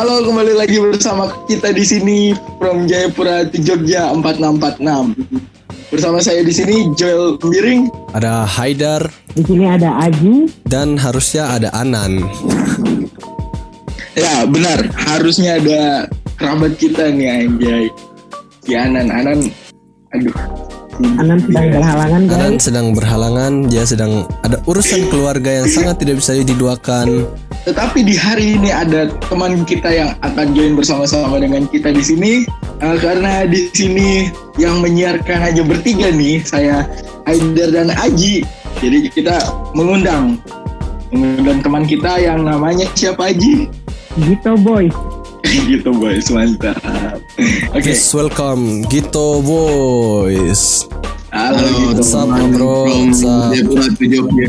Halo, kembali lagi bersama kita di sini from Jayapura to Jogja 4646. Bersama saya di sini Joel Biring. Ada Haidar Di sini ada Aji. dan harusnya ada Anan. Ya, benar. Harusnya ada kerabat kita nih anjay. Si Anan, Anan aduh. Anan sedang berhalangan Anan guys. sedang berhalangan, dia sedang ada urusan keluarga yang sangat tidak bisa diduakan. Tetapi di hari ini ada teman kita yang akan join bersama-sama dengan kita di sini. Eh, karena di sini yang menyiarkan aja bertiga nih, saya Haidar dan Aji. Jadi kita mengundang mengundang teman kita yang namanya siapa Aji? Gitu boy. gitu boys, mantap. Oke, Please welcome Gito Boys. halo, gitu. What's up, bro? What's up? Jayapura to Jogja.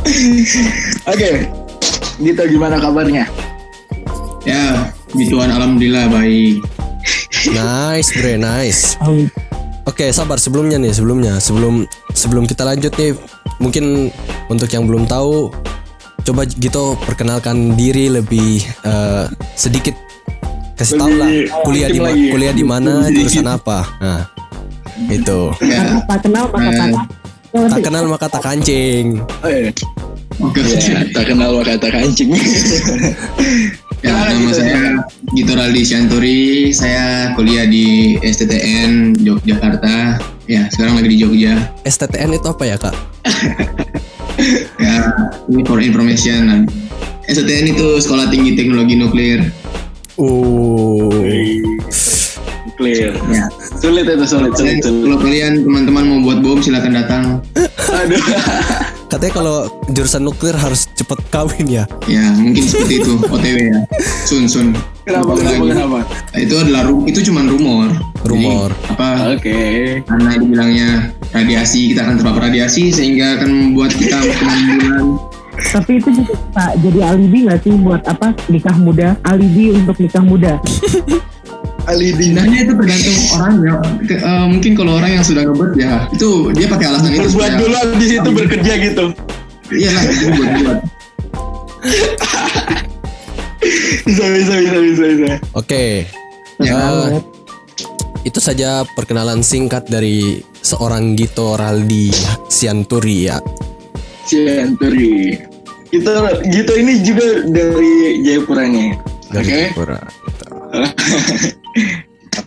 Mantap, 4646 ya. mantap. Oke, Gitu gimana kabarnya? Ya, gituan alhamdulillah baik. Nice, bre, nice. Oke, sabar sebelumnya nih, sebelumnya sebelum sebelum kita lanjut nih, mungkin untuk yang belum tahu, coba Gito perkenalkan diri lebih eh, sedikit kasih tahu lah kuliah di lagi. kuliah di mana, jurusan apa. Nah, itu. Ya, tak kenal maka. Tak kenal maka tak kancing. Oh, iya. oke. Ya, tak kenal maka tak kancing. Ya, Kenalan nama gitu saya Gito Raldi. Saya kuliah di STTN Yogyakarta. Ya, sekarang lagi di Jogja. STTN itu apa ya kak? Ya, ini for information. STTN itu Sekolah Tinggi Teknologi Nuklir. Oh, Clear. Ya. Sulit itu sulit, sulit, sulit. Kalau kalian teman-teman mau buat bom silakan datang. Aduh. katanya kalau jurusan nuklir harus cepet kawin ya. Ya, mungkin seperti itu OTW ya. Sun sun. Kenapa, kenapa, lagi. kenapa? Itu adalah ru- itu cuma rumor. Rumor. Jadi, apa Oke. karena dibilangnya radiasi kita akan terpapar radiasi sehingga akan membuat kita kemungkinan Tapi itu juga Pak jadi alibi nggak sih buat apa nikah muda? Alibi untuk nikah muda. Alibi. sebenarnya itu tergantung orangnya Ke- eh, mungkin kalau orang yang sudah ngebet ya itu dia pakai alasan itu Berbuat supaya- dulu habis itu bekerja gitu. iya lah itu buat buat Bisa, bisa, bisa, bisa, bisa. Oke. Ya. Eh, itu saja perkenalan singkat dari seorang Gito Raldi Sianturi ya. Cianturi. Gitu, gitu ini juga dari Jayapura nih. Dari Oke. Jayapura.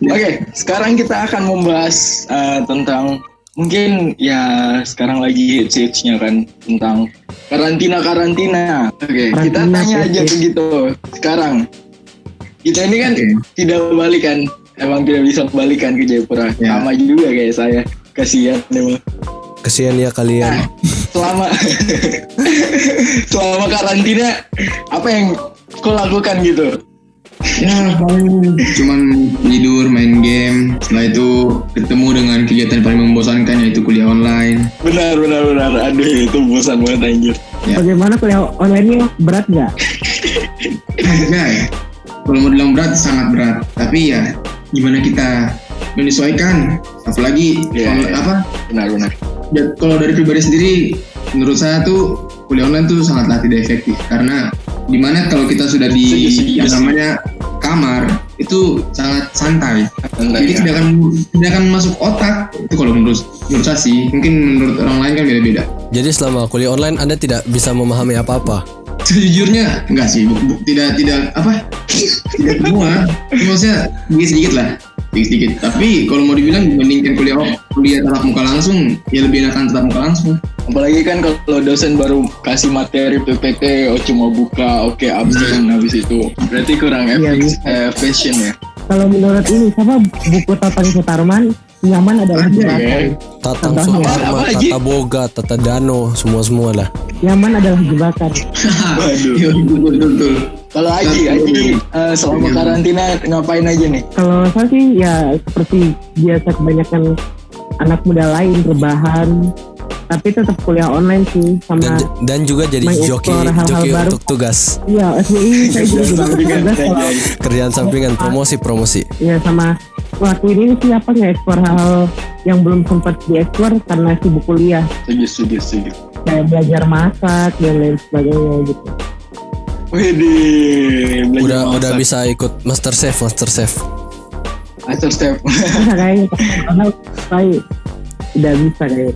Oke, sekarang kita akan membahas uh, tentang mungkin ya sekarang lagi hits hitsnya kan tentang karantina karantina. Oke, kita Karantina, tanya aja begitu. Sekarang kita ini kan Oke. tidak balik kan, emang tidak bisa balikan ke Jayapura. Ya. Sama juga kayak saya. Kasihan emang. Kesian ya kalian. Selama selama karantina apa yang kau lakukan gitu? Ya paling cuman tidur main game setelah itu ketemu dengan kegiatan paling membosankan yaitu kuliah online Benar, benar, benar. Aduh, itu bosan banget anjir. Ya. Bagaimana kuliah online-nya berat nggak? ya kalau mau bilang berat sangat berat tapi ya gimana kita menyesuaikan apalagi Iya, kalau iya. apa Benar, benar. Ya, kalau dari pribadi sendiri, menurut saya tuh kuliah online tuh sangatlah tidak efektif karena di mana kalau kita sudah di yang namanya kamar itu sangat santai, Santai, jadi ya. tidak akan tidak akan masuk otak itu kalau menurut menurut saya sih mungkin menurut orang lain kan beda-beda. Jadi selama kuliah online Anda tidak bisa memahami apa-apa. Sejujurnya enggak sih, bu- bu- tidak tidak apa tidak semua, maksudnya sedikit sedikit lah sedikit. Tapi kalau mau dibilang dibandingkan kuliah kuliah tatap muka langsung, ya lebih enakan tatap muka langsung. Apalagi kan kalau dosen baru kasih materi PPT, oh cuma buka, oke absen habis itu. Berarti kurang Iya, efek, eh, fashion ya. Kalau menurut ini siapa buku Tatang Sutarman nyaman adalah Ada, jebakan. ya. Tatang lagi? Tata Boga, Tata Dano, semua-semua lah. Nyaman adalah jebakan. Waduh. Iya betul betul. Kalau Aji, Aji eh, selama karantina ngapain aja nih? Kalau saya sih ya seperti biasa kebanyakan anak muda lain rebahan, tapi tetap kuliah online sih Dan, sama dan juga jadi joki hal-hal joki baru. untuk tugas. Iya, SBI saya juga juga Sampingan, tugas kalau. Kerjaan sampingan promosi promosi. ya sama ngelakuin ini sih apa nge-explore hal yang belum sempat dieksplor karena sibuk kuliah Setuju, setuju, setuju. kayak belajar masak dan lain sebagainya gitu Widih, belajar Udah masak. udah bisa ikut Master Chef, Master Chef. Master Chef. udah bisa kayaknya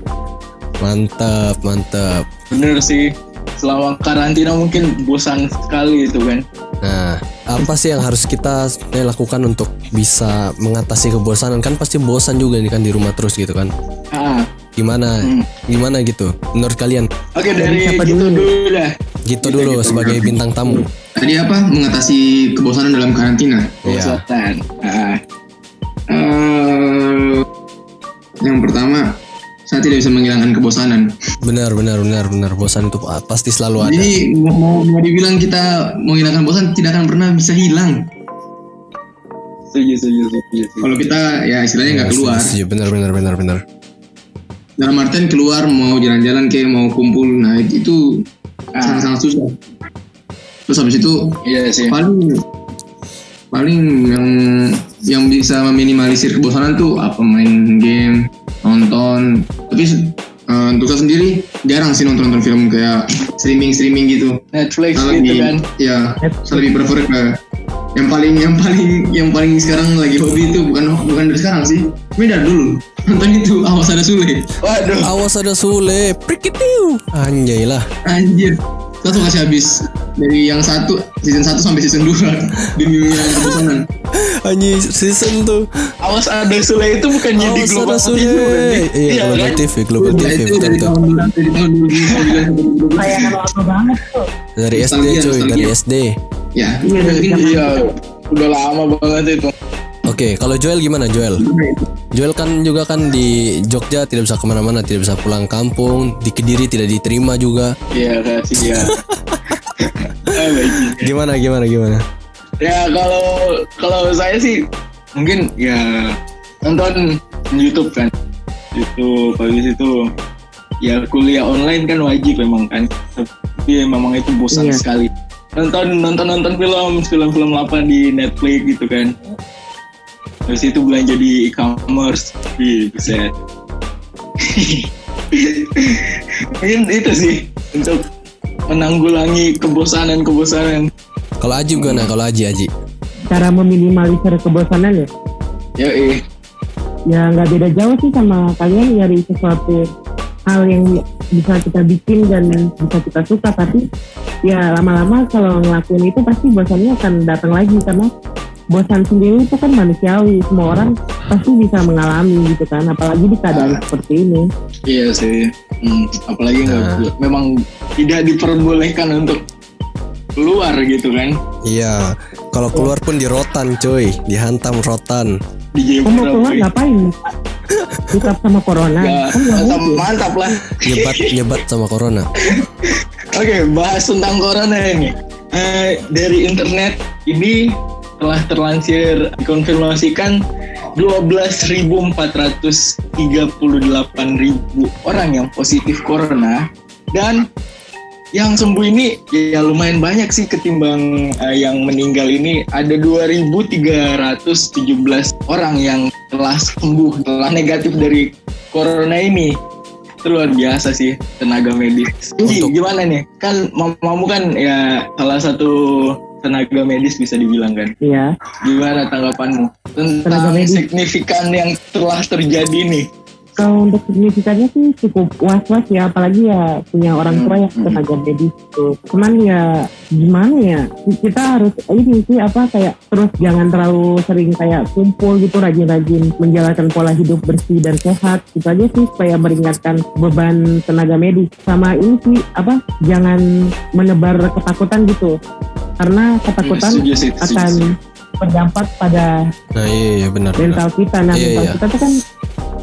Mantap, mantap. Bener sih. Selama karantina mungkin bosan sekali itu kan. Nah, apa sih yang harus kita sebenarnya lakukan untuk bisa mengatasi kebosanan? Kan pasti bosan juga nih kan di rumah terus gitu kan. Ah, Gimana? Hmm. Gimana gitu? Menurut kalian? Oke dari siapa gitu dulu? dulu dah. Gitu Kita dulu gitu. sebagai bintang tamu. Tadi apa? Mengatasi kebosanan dalam karantina. Iya. Bosan. Ah, Eh, yang pertama, saya tidak bisa menghilangkan kebosanan. Benar, benar, benar, benar. Bosan itu pa- pasti selalu ada. Jadi mau, mau dibilang kita menghilangkan bosan tidak akan pernah bisa hilang. setuju, setuju, setuju. setuju. Kalau kita ya istilahnya nggak keluar. Iya, benar, benar, benar, benar. Dalam artian keluar mau jalan-jalan kayak mau kumpul, nah itu Ah. sangat-sangat susah. Terus habis itu Iya sih. paling paling yang yang bisa meminimalisir kebosanan tuh apa main game nonton tapi eh, untuk saya sendiri jarang sih nonton nonton film kayak streaming streaming gitu Netflix Saya gitu lebih kan. ya saya lebih prefer ke yang paling yang paling yang paling sekarang lagi hobi itu bukan bukan dari sekarang sih beda dulu nonton itu awas ada Sule Waduh. Awas ada Sule, prikitiu. Anjay lah. anjir langsung kasih habis dari yang satu season 1 sampai season 2 demi menghilangkan kebosanan Anjing season tuh. Awas ada Sule itu bukannya di Awas Global ada TV Sule. bukan sih? Iya, Global kan? TV, Global Nah, TV itu betul dari betul. tahun dari tahun 2009 tayangan lama banget tuh Dari SD cuy, dari. SD. Ya iya dari zaman Iya, udah lama banget itu. Oke, kalau Joel gimana Joel? Joel kan juga kan di Jogja tidak bisa ke mana-mana, tidak bisa pulang kampung, di Kediri tidak diterima juga. Iya kasih ya. Gimana gimana gimana? Ya kalau kalau saya sih mungkin ya nonton YouTube kan. YouTube habis itu ya kuliah online kan wajib memang kan. Tapi memang itu bosan Iya. sekali. Nonton nonton nonton film film-film lama di Netflix gitu kan. Habis itu belanja di e-commerce. Ih, buset. Mungkin itu sih untuk menanggulangi kebosanan-kebosanan. Kalau Aji gimana? Kalau Aji Aji. cara meminimalisir kebosanan ya Ya eh. ya nggak beda jauh sih sama kalian nyari sesuatu hal yang bisa kita bikin dan bisa kita suka tapi ya lama-lama kalau ngelakuin itu pasti bosannya akan datang lagi karena bosan sendiri itu kan manusiawi. Semua orang pasti bisa mengalami gitu kan apalagi di keadaan seperti ini. Iya sih. Hmm, apalagi nggak Nah. memang tidak diperbolehkan untuk keluar gitu kan. Iya, kalau keluar pun di rotan cuy, dihantam rotan. di kamu mau keluar ngapain tetap sama corona Ya, kan nggak mantap, lah. Nyebat nyebat sama corona. Oke, bahas tentang corona ini. Eh, dari internet ini telah terlansir dikonfirmasikan 12.438.000 orang yang positif corona dan yang sembuh ini ya lumayan banyak sih ketimbang eh, yang meninggal ini ada 2.317 orang yang telah sembuh telah negatif dari corona ini itu luar biasa sih tenaga medis. Ji, Untuk- gimana nih? Kan mamamu kan ya salah satu tenaga medis bisa dibilang kan. ya Gimana tanggapanmu Tenaga tentang medis. signifikan yang telah terjadi nih? Kalau untuk signifikannya sih cukup was-was ya apalagi ya punya orang tua yang tenaga medis tuh cuman ya gimana ya kita harus ini sih apa kayak terus jangan terlalu sering kayak kumpul gitu rajin-rajin menjalankan pola hidup bersih dan sehat itu aja sih supaya meringankan beban tenaga medis sama ini sih apa jangan menebar ketakutan gitu karena ketakutan Setuju sih, setuju akan berdampak pada Nah iya, iya benar. benar. mental kita nah Iya, mental iya. kita tuh kan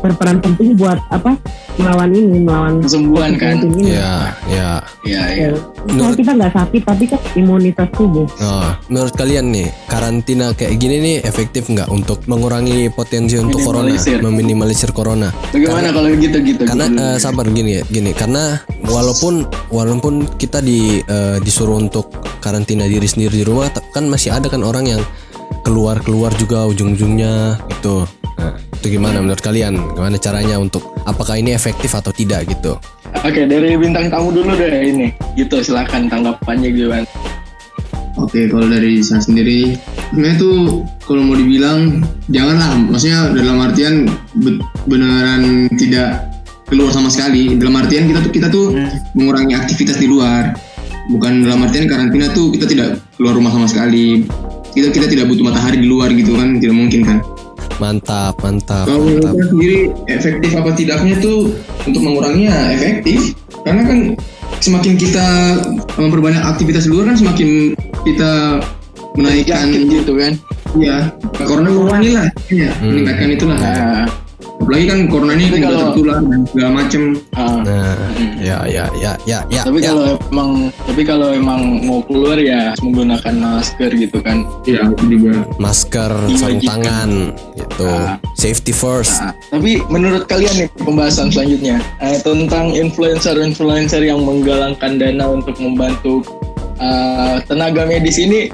berperan penting buat apa melawan ini melawan Kesembuhan kan? COVID-19 ini Iya, iya. Iya, iya. Ya, Misalnya kita nggak sakit tapi kan imunitas tubuh Oh, menurut kalian nih karantina kayak gini nih efektif nggak untuk mengurangi potensi untuk corona, Minimalisir. meminimalisir corona? Bagaimana kalau gitu-gitu? Karena Gitu. eh, sabar gini ya, gini karena walaupun walaupun kita di eh, disuruh untuk karantina diri sendiri di rumah, kan masih ada kan orang yang keluar keluar juga ujung-ujungnya gitu. Itu gimana menurut kalian? Gimana caranya untuk apakah ini efektif atau tidak gitu? Oke, dari bintang tamu dulu deh ini. Gitu, silakan tanggapannya gimana? Oke, kalau dari saya sendiri, sebenarnya tuh kalau mau dibilang janganlah, maksudnya dalam artian be- beneran tidak keluar sama sekali. Dalam artian kita tuh kita tuh mengurangi aktivitas di luar. Bukan dalam artian karantina tuh kita tidak keluar rumah sama sekali. Kita kita tidak butuh matahari di luar gitu kan, tidak mungkin kan. Mantap, mantap, Kalau menurut mantap. saya sendiri efektif apa tidaknya tuh untuk menguranginya efektif karena kan semakin kita memperbanyak aktivitas luar kan semakin kita menaikkan Yakin gitu kan. ya corona corona ini lah ya Hmm. meningkatkan itulah Nah, apalagi kan corona ini Tapi tidak kalau- tertular dan segala macem ah. Nah, ya, ya, ya, ya, ya. tapi ya. kalau emang tapi kalau emang mau keluar ya harus menggunakan masker gitu kan. ya itu juga masker, Iya, sarung gitu. tangan, gitu. Ah. Safety first. Nah, tapi menurut kalian nih pembahasan selanjutnya eh, tentang influencer-influencer yang menggalangkan dana untuk membantu eh, tenaga medis ini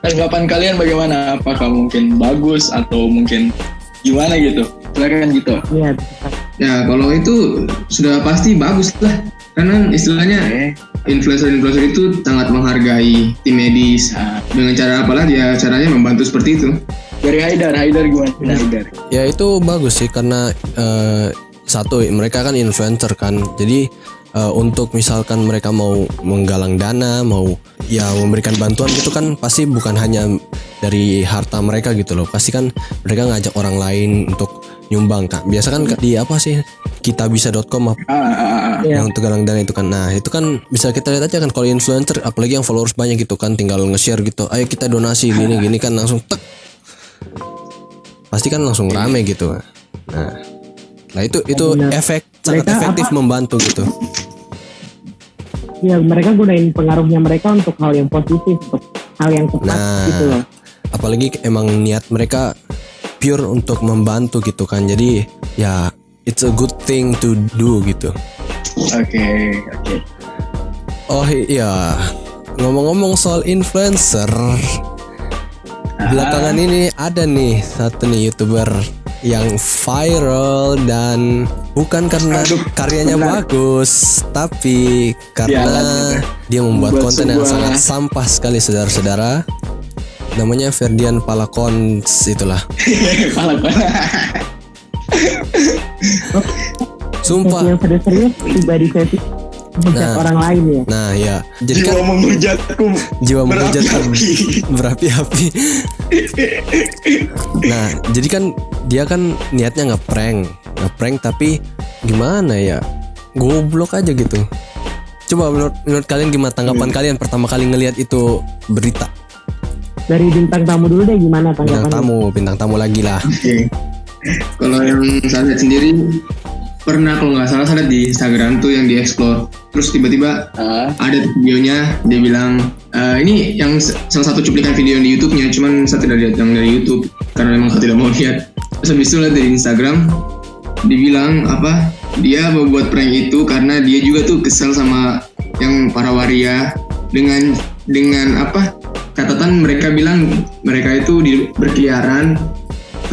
tanggapan kalian bagaimana? Apakah mungkin bagus atau mungkin gimana gitu? Silakan gitu. Iya, ya kalau itu sudah pasti bagus lah karena istilahnya influencer-influencer itu sangat menghargai tim medis Nah, dengan cara apalah dia caranya membantu seperti itu dari Haidar, Haidar gimana? Haidar. Ya itu bagus sih karena eh, satu mereka kan influencer kan. Jadi eh, untuk misalkan mereka mau menggalang dana, mau ya memberikan bantuan gitu kan pasti bukan hanya dari harta mereka gitu loh. Pasti kan mereka ngajak orang lain untuk nyumbang kan. Biasa kan di apa sih kitabisa.com apa Ah, ah, ah, ah. Yang untuk galang dana itu kan. Nah, itu kan bisa kita lihat aja kan kalau influencer apalagi yang followers banyak gitu kan tinggal nge-share gitu. Ayo kita donasi gini gini kan langsung tek. Pasti kan langsung rame gitu. Nah, nah itu itu Benar. efek sangat Mereka efektif apa? membantu gitu. ya mereka gunain pengaruhnya mereka untuk hal yang positif, untuk hal yang tepat Nah, gitu loh. apalagi emang niat mereka pure untuk membantu gitu kan. Jadi ya it's a good thing to do gitu. Oke, oke. Oh iya, ngomong-ngomong soal influencer, belakangan ini ada nih satu nih youtuber yang viral dan bukan karena Aduh, karyanya benar. bagus, tapi karena Sialan, dia membuat Membuat konten yang sebuah- sangat sampah sekali saudara-saudara. Namanya Ferdian Palakons itulah. Pala pala. Sumpah. Yang serius-serius pribadi saya sih menghujat Nah. orang lain ya. Nah ya, jadi Jiwa kan menghujatku jiwa menghujat berapi-api. berapi-api. nah, jadi kan dia kan niatnya ngeprank, ngeprank tapi gimana ya? Goblok aja gitu. Coba menurut, menurut kalian gimana tanggapan kalian pertama kali ngelihat itu berita? Dari bintang tamu dulu deh gimana Bintang tanggapannya? tamu, bintang tamu lagi lah. Oke. Kalau yang saya sendiri pernah kalau nggak salah saya lihat di Instagram tuh yang di explore. Terus tiba-tiba Ah, ada videonya dia bilang "Eh, ini yang salah satu cuplikan video di YouTube-nya, cuman saya tidak lihat yang dari YouTube karena memang saya tidak mau lihat. Terus habis itu lihat dari Instagram dibilang apa dia membuat prank itu karena dia juga tuh kesel sama yang para waria dengan dengan apa catatan mereka bilang mereka itu di, berkeliaran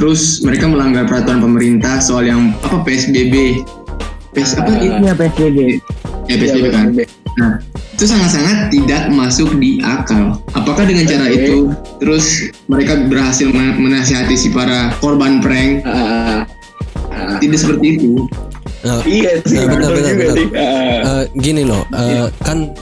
terus mereka melanggar peraturan pemerintah soal yang apa PSBB PS apa itu Iya PSBB. ya PSBB iya, kan PSBB. Nah, itu sangat-sangat tidak masuk di akal. Apakah dengan cara Oke. itu terus mereka berhasil men- menasihati si para korban prank? Ah, ah. Tidak seperti itu. Nah, Iya sih, Nah, benar, benar, juga benar. eh, gini loh, eh, kan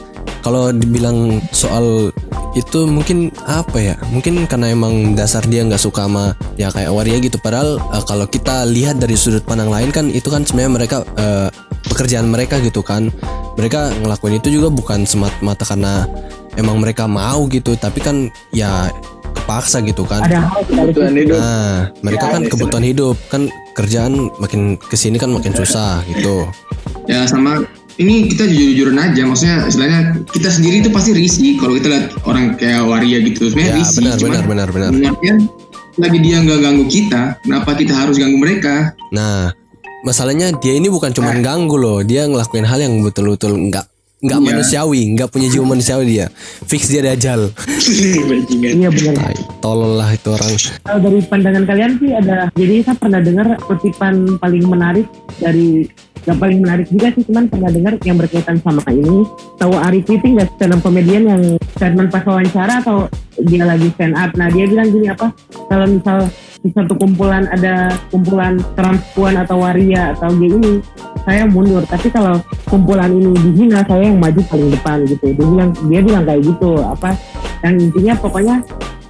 kalau dibilang soal itu mungkin apa ya? Mungkin karena emang dasar dia nggak suka sama ya kayak waria gitu. Padahal eh, kalau kita lihat dari sudut pandang lain kan itu kan sebenarnya mereka eh, pekerjaan mereka gitu kan. Mereka ngelakuin itu juga bukan semata-mata karena emang mereka mau gitu, tapi kan ya kepaksa gitu kan. Ada hal Kebutuhan hidup. Nah, mereka Ya, kan kebutuhan hidup kan kerjaan makin ke sini kan makin susah gitu. Ya sama ini kita jujur-jujuran aja, maksudnya istilahnya kita sendiri itu pasti risih kalau kita lihat orang kayak waria gitu. Sebenarnya Ya risih, benar cuman benar benar benar. sebenarnya lagi dia nggak ganggu kita, kenapa kita harus ganggu mereka? Nah, masalahnya dia ini bukan cuma ganggu loh, dia ngelakuin hal yang betul-betul nggak nggak Iya. manusiawi, nggak punya jiwa manusiawi dia. Fix dia dajal. Iya benar. Tolol lah itu orang. Kalau dari pandangan kalian sih ada. Jadi saya pernah dengar kutipan paling menarik dari yang paling menarik juga sih cuman pernah dengar yang berkaitan sama ini. Tahu Ari Kriting nggak? Stand up komedian yang statement pas wawancara atau dia lagi stand up? Nah dia bilang gini apa? Kalau misal di satu kumpulan ada kumpulan transpuan atau waria atau gay ini saya mundur. Tapi kalau kumpulan ini dihina saya yang maju paling depan gitu. Dia bilang dia bilang kayak gitu apa? Dan intinya pokoknya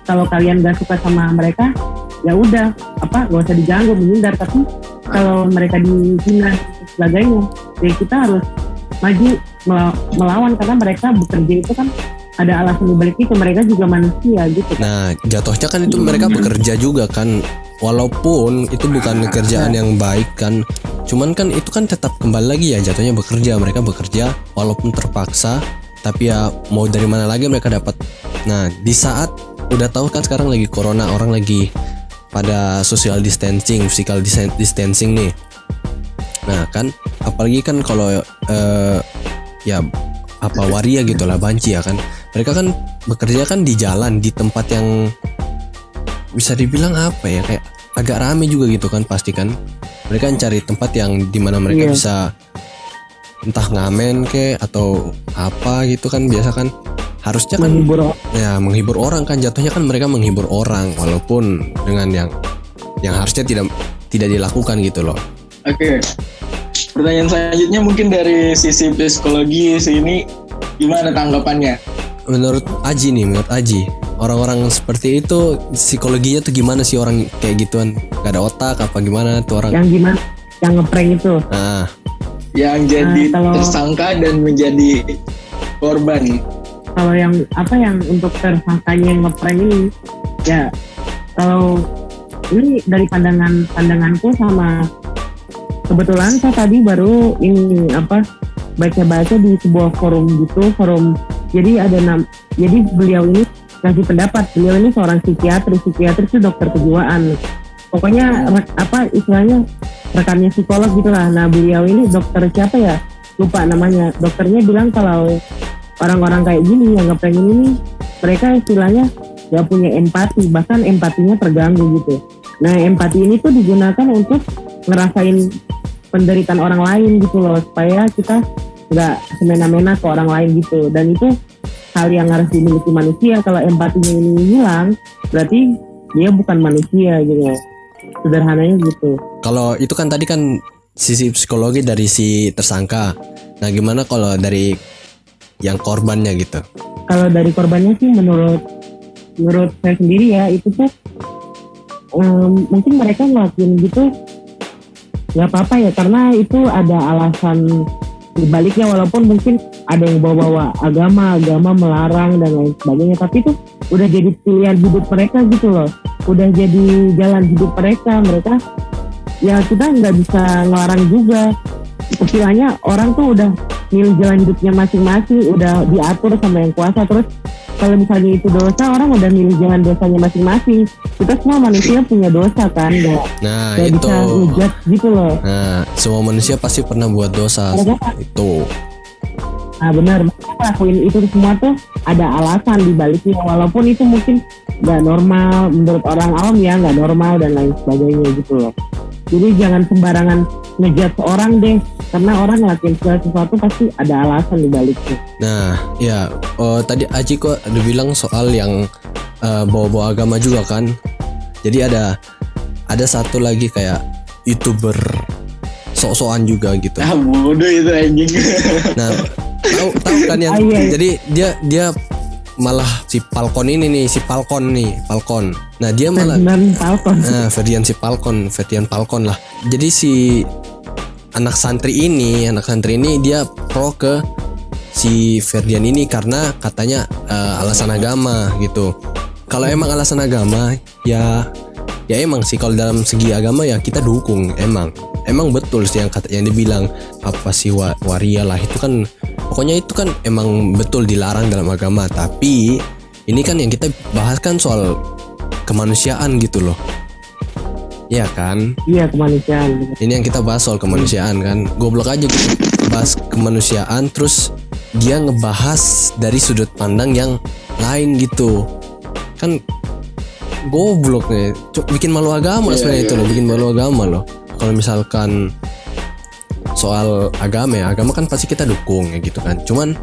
kalau kalian gak suka sama mereka ya udah apa? Gak usah diganggu menghindar. Tapi kalau mereka dihina sebagainya ya kita harus maju mela- melawan karena mereka bekerja itu kan ada alasan dibalik itu mereka juga manusia gitu Nah, jatuhnya kan itu mereka bekerja juga kan. Walaupun itu bukan kerjaan yang baik kan. Cuman kan itu kan tetap kembali lagi ya jatuhnya bekerja. Mereka bekerja walaupun terpaksa, tapi ya mau dari mana lagi mereka dapat. Nah, di saat udah tahu kan sekarang lagi corona, orang lagi pada social distancing, physical dis- distancing nih. Nah, kan apalagi kan kalau eh, ya apa waria gitu lah banci ya kan. Mereka kan bekerja kan di jalan di tempat yang bisa dibilang apa ya kayak agak rame juga gitu kan pasti kan. Mereka cari tempat yang di mana mereka Iya. bisa entah ngamen ke atau apa gitu kan biasa kan. Harusnya kan menghibur ya menghibur orang kan jatuhnya kan mereka menghibur orang walaupun dengan yang yang harusnya tidak tidak dilakukan gitu loh Oke. Pertanyaan selanjutnya mungkin dari sisi psikologi sini gimana tanggapannya? menurut Aji nih menurut Aji orang-orang seperti itu psikologinya tuh gimana sih orang kayak gituan gak ada otak apa gimana tuh orang yang gimana yang ngeprank itu nah Yang jadi Nah, kalau- tersangka dan menjadi korban. kalau yang apa yang untuk tersangkanya yang ngeprank ini ya kalau ini dari pandangan pandanganku sama kebetulan saya tadi baru ini apa baca-baca di sebuah forum gitu forum jadi ada nam jadi beliau ini kasih pendapat. Beliau ini seorang psikiatri psikiatri itu dokter kejiwaan. Pokoknya re- apa istilahnya rekannya psikolog gitulah. Nah beliau ini dokter siapa ya? Lupa namanya. Dokternya bilang kalau orang-orang kayak gini yang ngeprank ini nih, mereka istilahnya gak punya empati. Bahkan empatinya terganggu gitu. Nah empati ini tuh digunakan untuk ngerasain penderitaan orang lain gitu loh supaya kita nggak semena-mena ke orang lain gitu. Dan itu hal yang harus dimiliki manusia. Kalau empatinya ini hilang berarti dia bukan manusia gitu. Sederhananya gitu. Kalau itu kan tadi kan sisi psikologi dari si tersangka. Nah gimana kalau dari yang korbannya gitu? Kalau dari korbannya sih menurut menurut saya sendiri ya itu tuh em, mungkin mereka ngelakuin gitu nggak apa-apa ya karena itu ada alasan dibaliknya walaupun mungkin ada yang bawa-bawa agama agama melarang dan lain sebagainya tapi itu udah jadi pilihan hidup mereka gitu loh. Udah jadi jalan hidup mereka mereka ya kita nggak bisa ngelarang juga. Istilahnya orang tuh udah milih jalan hidupnya masing-masing udah diatur sama yang kuasa terus kalau misalnya itu dosa orang udah milih jalan dosanya masing-masing. Kita semua manusia punya dosa kan nggak nah nggak itu. bisa ngejudge gitu loh. Nah semua manusia pasti pernah buat dosa. Mereka- itu. Nah benar, ngelakuin itu semua tuh ada alasan di baliknya. Walaupun itu mungkin nggak normal menurut orang awam ya nggak normal dan lain sebagainya gitu loh. Jadi jangan sembarangan ngejudge orang deh karena orang ngelakuin segala sesuatu pasti ada alasan di baliknya. Nah, ya oh, tadi Aji kok ada bilang soal yang eh, bawa-bawa agama juga kan. Jadi ada ada satu lagi kayak youtuber sok-sokan juga gitu. Ah bodoh itu anjing. Nah, tahu tahu kan yang Ah, iya, iya. jadi dia dia malah si Falcon ini nih, si Falcon nih, Falcon. Nah, dia malah Dan Falcon. Nah, Ferdian si Falcon, Ferdian Falcon lah. Jadi si anak santri ini, anak santri ini dia pro ke si Ferdian ini karena katanya eh, alasan agama gitu. Kalau emang alasan agama, ya ya emang sih kalau dalam segi agama ya kita dukung emang. Emang betul sih yang kata yang dibilang apa sih wa, waria lah itu kan pokoknya itu kan emang betul dilarang dalam agama tapi ini kan yang kita bahas kan soal kemanusiaan gitu loh. Ya kan? Iya kemanusiaan. ini yang kita bahas soal kemanusiaan kan. Goblok aja gitu. Bahas kemanusiaan terus dia ngebahas dari sudut pandang yang lain gitu. Kan goblok nih Cuk, bikin malu agama Iya, sebenarnya iya, itu loh iya. bikin malu agama loh. Kalau misalkan soal agama ya. Agama kan pasti kita dukung ya gitu kan. Cuman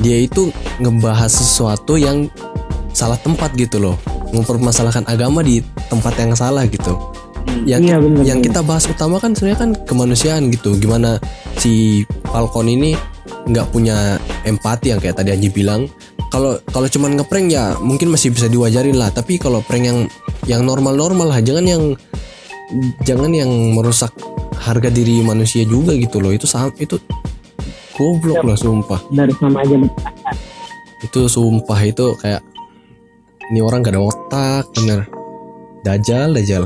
dia itu ngebahas sesuatu yang salah tempat gitu loh. Mempermasalahkan agama di tempat yang salah gitu. Yang Iya, bener, yang bener. kita bahas utama kan sebenarnya kan kemanusiaan gitu. Gimana si Falcon ini nggak punya empati yang kayak tadi Anji bilang. Kalau kalau cuman ngeprank ya mungkin masih bisa diwajarin lah. Tapi kalau prank yang yang normal-normal lah. Jangan yang jangan yang merusak harga diri manusia juga gitu loh. Itu sam itu goblok loh sumpah. Dari sama aja. Itu sumpah itu kayak ini orang gak ada otak bener dajal dajal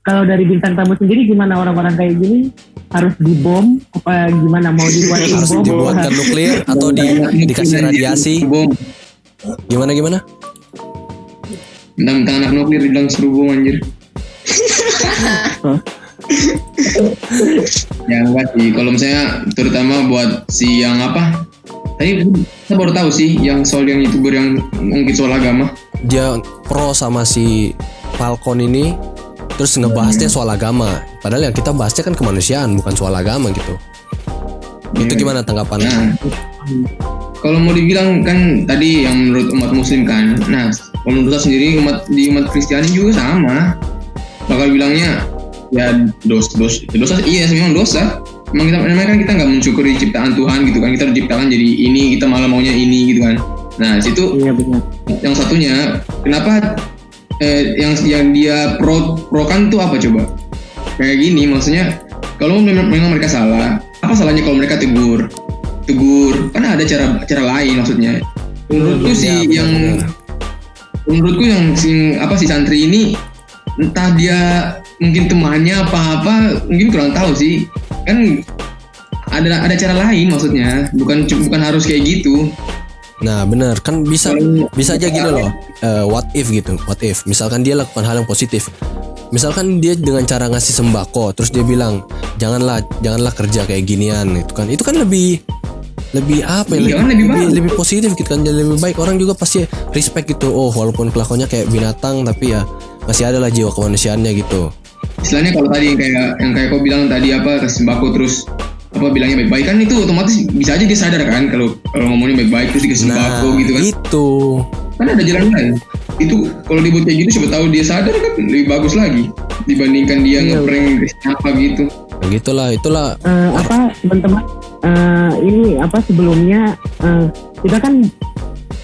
kalau dari bintang tamu sendiri gimana orang-orang kayak gini? Harus dibom apa gimana? Mau dibuatin harus bom dibuatkan nuklir atau di, dikasih radiasi. Bom. Gimana gimana? Tentang anak nuklir bilang seru bom anjir ya enggak sih. Kalau misalnya terutama buat si yang apa? Tadi saya baru tahu sih yang soal yang youtuber yang ngungkit soal agama. Dia pro sama si Falcon ini terus ngebahasnya soal agama. Padahal yang kita bahasnya kan kemanusiaan bukan soal agama gitu. Itu Iya. gimana tanggapan Nah, kalau mau dibilang kan tadi yang menurut umat muslim kan. Nah, kalau menurut saya sendiri umat di umat Kristiani juga sama. Bakal bilangnya ya dos dos dosa iya memang dosa. Memang kita memang kan kita nggak mensyukuri ciptaan Tuhan gitu kan. Kita diciptakan jadi ini, kita malah maunya ini gitu kan. Nah, situ iya benar yang satunya kenapa eh, yang yang dia pro pro kan tuh apa coba kayak gini maksudnya kalau memang, memang mereka salah apa salahnya kalau mereka tegur tegur kan ada cara cara lain maksudnya menurutku sih Ya, benar, yang benar. menurutku yang si apa si santri ini entah dia mungkin temannya apa apa mungkin kurang tahu sih. Kan ada ada cara lain maksudnya. Bukan bukan harus kayak gitu. Nah bener kan bisa bisa aja gini loh. eh, what if gitu. What if? Misalkan dia lakukan hal yang positif. Misalkan dia dengan cara ngasih sembako terus dia bilang janganlah janganlah kerja kayak ginian itu kan. Itu kan lebih lebih apa ya? Iya, lebih, lebih lebih, lebih positif gitu kan. Jadi lebih baik. Orang juga pasti respect gitu. Oh walaupun kelakuannya kayak binatang tapi ya masih ada lah jiwa kemanusiaannya gitu istilahnya kalau tadi yang kayak yang kayak kau bilang tadi apa kasih sembako terus apa bilangnya baik-baik kan itu otomatis bisa aja dia sadar kan kalau kalau ngomongnya baik-baik terus dikasih nah sembako gitu kan. itu. Kan ada jalan lain. Itu kalau dibuat kayak gitu siapa tahu dia sadar kan lebih bagus lagi dibandingkan dia Iya. ngeprank apa gitu. Nah, gitulah itulah. Eh, apa teman-teman eh, ini apa sebelumnya eh, kita kan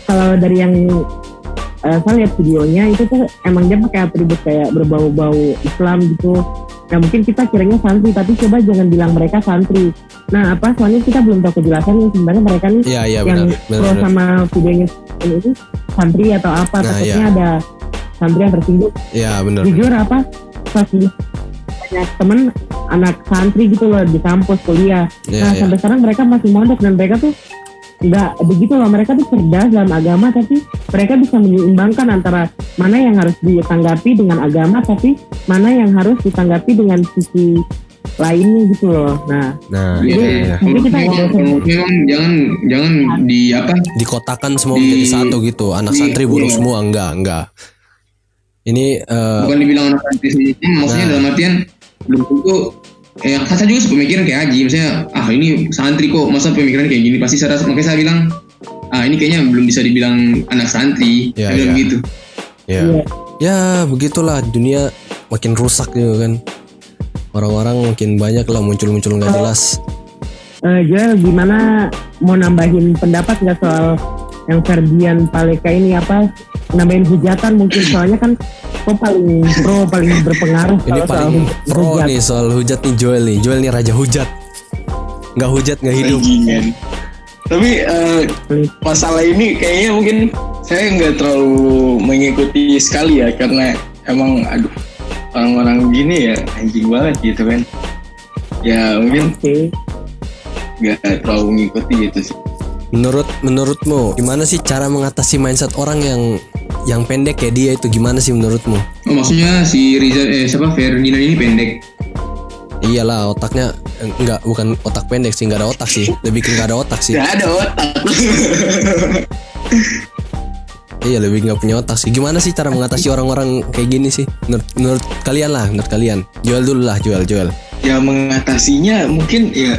kalau dari yang eh, saya lihat videonya itu tuh emang dia pakai atribut kayak berbau-bau Islam gitu. Nah mungkin kita kiranya santri tapi coba jangan bilang mereka santri. Nah apa soalnya kita belum tahu kejelasan sebenarnya mereka nih iya iya yang benar benar, pro benar. sama videonya ini santri atau apa Nah, takutnya iya. ada santri yang tersinggung iya benar jujur apa pas banyak temen anak santri gitu loh di kampus kuliah Iya, nah iya. sampai sekarang mereka masih mondok dan mereka tuh nggak begitu loh mereka tuh cerdas dalam agama tapi mereka bisa menyeimbangkan antara mana yang harus ditanggapi dengan agama tapi mana yang harus ditanggapi dengan sisi lainnya gitu loh nah nah Iya, iya, iya. iya. Jadi kita memang, memang jangan jangan di apa dikotakan semua Di- menjadi satu gitu anak di- santri buruk iya. semua enggak enggak ini eh, bukan dibilang anak santri maksudnya Nah. dalam artian belum tentu eh saya juga sepemikiran kayak Haji misalnya ah ini santri kok masa pemikiran kayak gini? Pasti saya rasa- makanya saya bilang ah ini kayaknya belum bisa dibilang anak santri. Saya bilang iya. gitu. Ya. Iya. ya begitulah dunia makin rusak gitu kan. Orang-orang makin banyak lah muncul-muncul nggak jelas. Eh, Joel gimana mau nambahin pendapat nggak soal yang Ferdian Paleka ini apa nambahin hujatan mungkin soalnya kan kok paling pro paling berpengaruh ini kalau soal paling hu- pro hujat. nih soal hujat nih Joel nih Joel nih raja hujat nggak hujat nggak hidup Bajingan. Tapi eh, masalah ini kayaknya mungkin saya nggak terlalu mengikuti sekali ya karena emang aduh orang-orang gini ya anjing banget gitu kan. Ya mungkin nggak terlalu mengikuti gitu sih. menurut menurutmu gimana sih cara mengatasi mindset orang yang yang pendek kayak dia itu gimana sih menurutmu oh maksudnya si Riza eh siapa Ferdinand ini pendek iyalah otaknya eh, enggak bukan otak pendek sih nggak ada otak sih lebih ke nggak ada otak sih Nggak ada otak. Iya lebih nggak punya otak sih. Gimana sih cara mengatasi orang-orang kayak gini sih? Menurut, menurut kalian lah, menurut kalian. Jual dulu lah, jual, jual. ya mengatasinya mungkin ya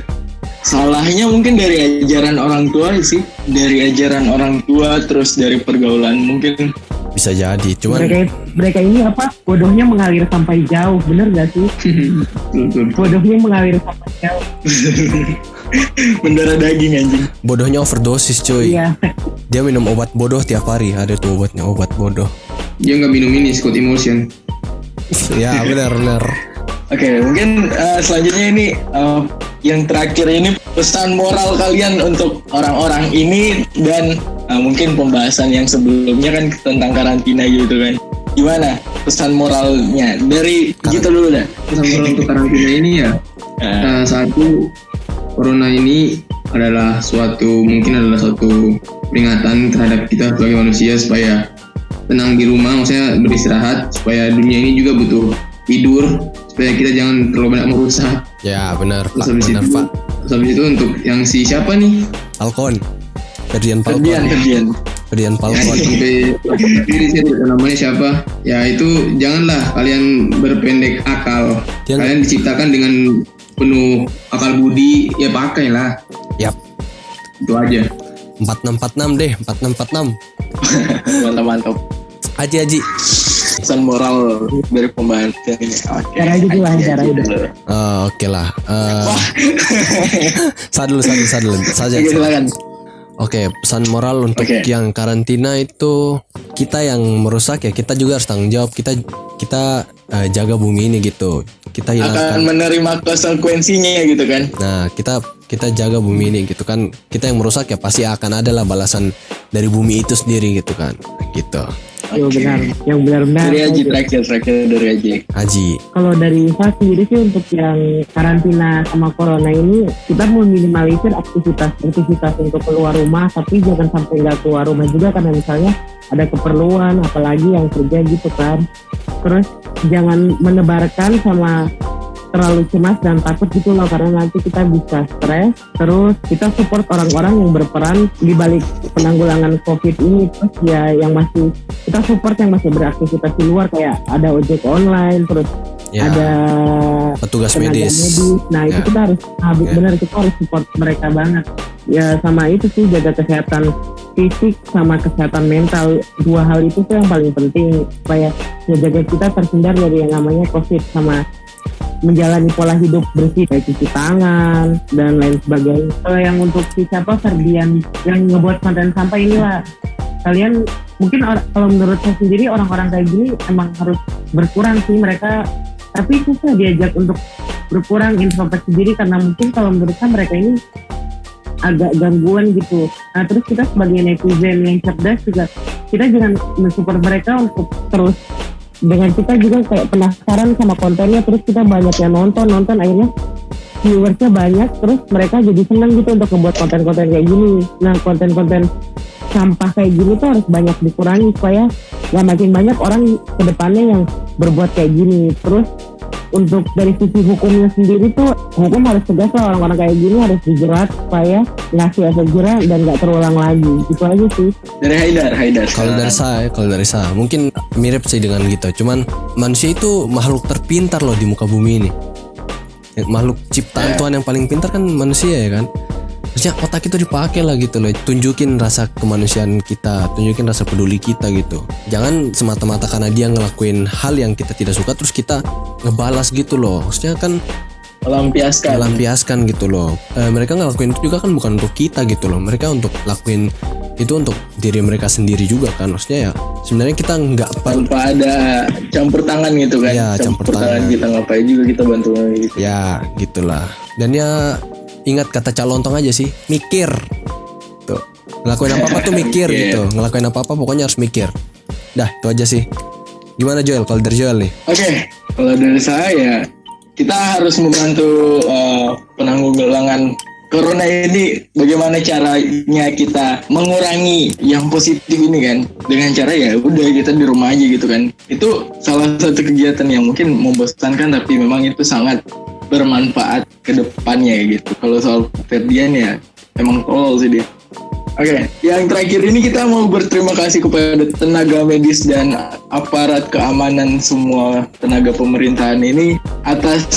salahnya mungkin dari ajaran orang tua sih dari ajaran orang tua terus dari pergaulan mungkin bisa jadi cuman mereka mereka ini apa? Bodohnya mengalir sampai jauh bener gak sih? Bodohnya mengalir sampai jauh. Mendarah daging anjing. bodohnya overdosis cuy. Iya. Dia minum obat bodoh tiap hari ada tuh obatnya obat bodoh. Dia nggak minum ini Scott Emotion. ya benar benar Oke, mungkin eh, selanjutnya ini eh, yang terakhir ini pesan moral kalian untuk orang-orang ini dan eh, mungkin pembahasan yang sebelumnya kan tentang karantina gitu kan. Gimana pesan moralnya dari gitu dulu dah. Pesan moral untuk karantina ini ya Eh, Nah, satu corona ini adalah suatu mungkin adalah suatu peringatan terhadap kita sebagai manusia supaya tenang di rumah, maksudnya beristirahat supaya dunia ini juga butuh tidur supaya kita jangan terlalu banyak merusak. ya benar Terus pak habis benar itu, pak terus habis itu untuk yang si siapa nih? Falcon Ferdian Ferdian, Falcon Ferdian. Ferdian Ya, Falcon sampai diri namanya siapa. Ya itu janganlah kalian berpendek akal. Jangan. Kalian diciptakan dengan penuh akal budi, ya pakailah. yap Itu aja. 4646 deh 4646 Mantap mantap. Aji Aji Pesan moral dari pembahasan ini. Oke. Cara aja dulu, cara aja. Eh, Oke lah Eh, Wah. Saat dulu, saat dulu, dulu Saja silakan. Oke, pesan moral untuk Oke. yang karantina itu kita yang merusak ya kita juga harus tanggung jawab. Kita kita eh, jaga bumi ini gitu. Kita Akan hilangkan. menerima konsekuensinya gitu kan. Nah, kita kita jaga bumi ini gitu kan. Kita yang merusak ya pasti akan ada lah balasan dari bumi itu sendiri gitu kan. Gitu. Iya benar yang benar-benar Dari Aji terakhir terakhir dari Aji. Haji. kalau dari saya sendiri sih untuk yang karantina sama corona ini kita meminimalisir aktivitas aktivitas untuk keluar rumah tapi jangan sampai nggak keluar rumah juga karena misalnya ada keperluan apalagi yang kerja gitu kan terus jangan menebarkan sama terlalu cemas dan takut gitu loh karena nanti kita bisa stres terus kita support orang-orang yang berperan di balik penanggulangan covid ini terus ya yang masih kita support yang masih beraktivitas di luar kayak ada ojek online terus Ya, ada petugas tenaga medis. Nah itu Ya. kita harus habis Ya. benar kita harus support mereka banget. Ya sama itu sih jaga kesehatan fisik sama kesehatan mental dua hal itu tuh yang paling penting supaya menjaga kita terhindar dari yang namanya covid sama menjalani pola hidup bersih kayak cuci tangan dan lain sebagainya. Kalau yang untuk si siapa Ferdian yang ngebuat konten sampah inilah kalian mungkin kalau menurut saya sendiri orang-orang kayak gini emang harus berkurang sih mereka tapi susah diajak untuk berkurang introspeksi diri karena mungkin kalau menurut saya mereka ini agak gangguan gitu. Nah terus kita sebagai netizen yang cerdas juga kita jangan mensupport mereka untuk terus dengan kita juga kayak penasaran sama kontennya terus kita banyak yang nonton nonton akhirnya viewersnya banyak terus mereka jadi senang gitu untuk membuat konten-konten kayak gini. Nah konten-konten sampah kayak gini tuh harus banyak dikurangi supaya nggak makin banyak orang ke depannya yang berbuat kayak gini. Terus untuk dari sisi hukumnya sendiri tuh hukum harus tegas lah orang-orang kayak gini harus dijerat supaya ngasih efek jerah dan nggak terulang lagi. Itu aja sih. Dari Haidar, Haidar. Kalau dari saya, kalau dari saya mungkin mirip sih dengan gitu. Cuman manusia itu makhluk terpintar loh di muka bumi ini. Makhluk ciptaan Tuhan yang paling pintar kan manusia ya kan. Harusnya otak itu dipakai lah gitu loh. Tunjukin rasa kemanusiaan kita, tunjukin rasa peduli kita gitu. Jangan semata-mata karena dia ngelakuin hal yang kita tidak suka terus kita ngebalas gitu loh. Maksudnya kan melampiaskan. melampiaskan gitu loh. Eh, mereka ngelakuin itu juga kan bukan untuk kita gitu loh. Mereka untuk lakuin itu untuk diri mereka sendiri juga kan. Maksudnya ya sebenarnya kita nggak tanpa ada campur tangan gitu kan Iya, campur tangan. kita ngapain juga kita bantu gitu ya gitulah. Dan ya ingat kata calontong aja sih, mikir. Tuh. Ngelakuin apa-apa tuh mikir Iya. gitu. Ngelakuin apa-apa pokoknya harus mikir. Dah, itu aja sih. Gimana Joel? Kalau dari Joel nih? oke kalau dari saya ya kita harus membantu eh, penanggulangan corona ini bagaimana caranya kita mengurangi yang positif ini kan dengan cara ya udah kita di rumah aja gitu kan itu salah satu kegiatan yang mungkin membosankan tapi memang itu sangat bermanfaat ke depannya gitu kalau soal Ferdian ya emang tolol sih dia Oke, yang terakhir ini kita mau berterima kasih kepada tenaga medis dan aparat keamanan semua tenaga pemerintahan ini atas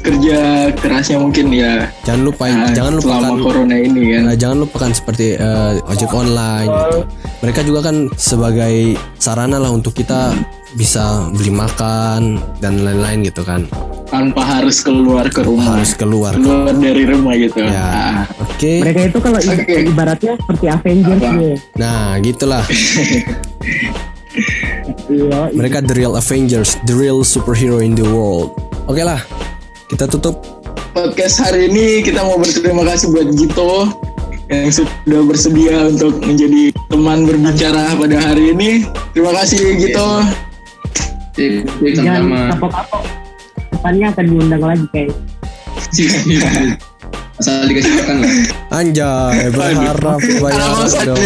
kerja kerasnya mungkin ya. Jangan lupa nah, jangan selama lupakan corona ini kan. Nah, jangan lupakan seperti eh, ojek online gitu. Mereka juga kan sebagai sarana lah untuk kita bisa beli makan dan lain-lain gitu kan. tanpa harus keluar ke rumah, Harus keluar. keluar dari rumah gitu. Ya. Ah, Oke. Mereka itu kalau i- Oke. ibaratnya seperti Avengers Apa? ya. Nah, gitulah. Iya, Mereka the real Avengers, the real superhero in the world. Oke lah. Kita tutup. podcast hari ini kita mau berterima kasih buat Gito yang sudah bersedia untuk menjadi teman berbicara pada hari ini. Terima kasih Gito. Sip, sip, jangan sama-sama. kapok-kapok. Depannya akan diundang lagi kayak. Asal dikasih makan lah. Anjay, berharap banyak dong.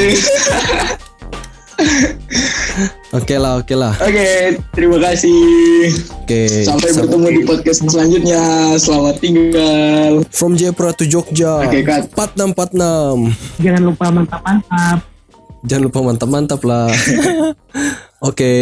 Oke lah, oke lah. Oke, terima kasih. Oke. Sampai sam- bertemu di podcast selanjutnya. Selamat tinggal. From Jayapura to Jogja. Oke, Kak. 4646. Jangan lupa mantap-mantap. Jangan lupa mantap-mantap lah. Oke.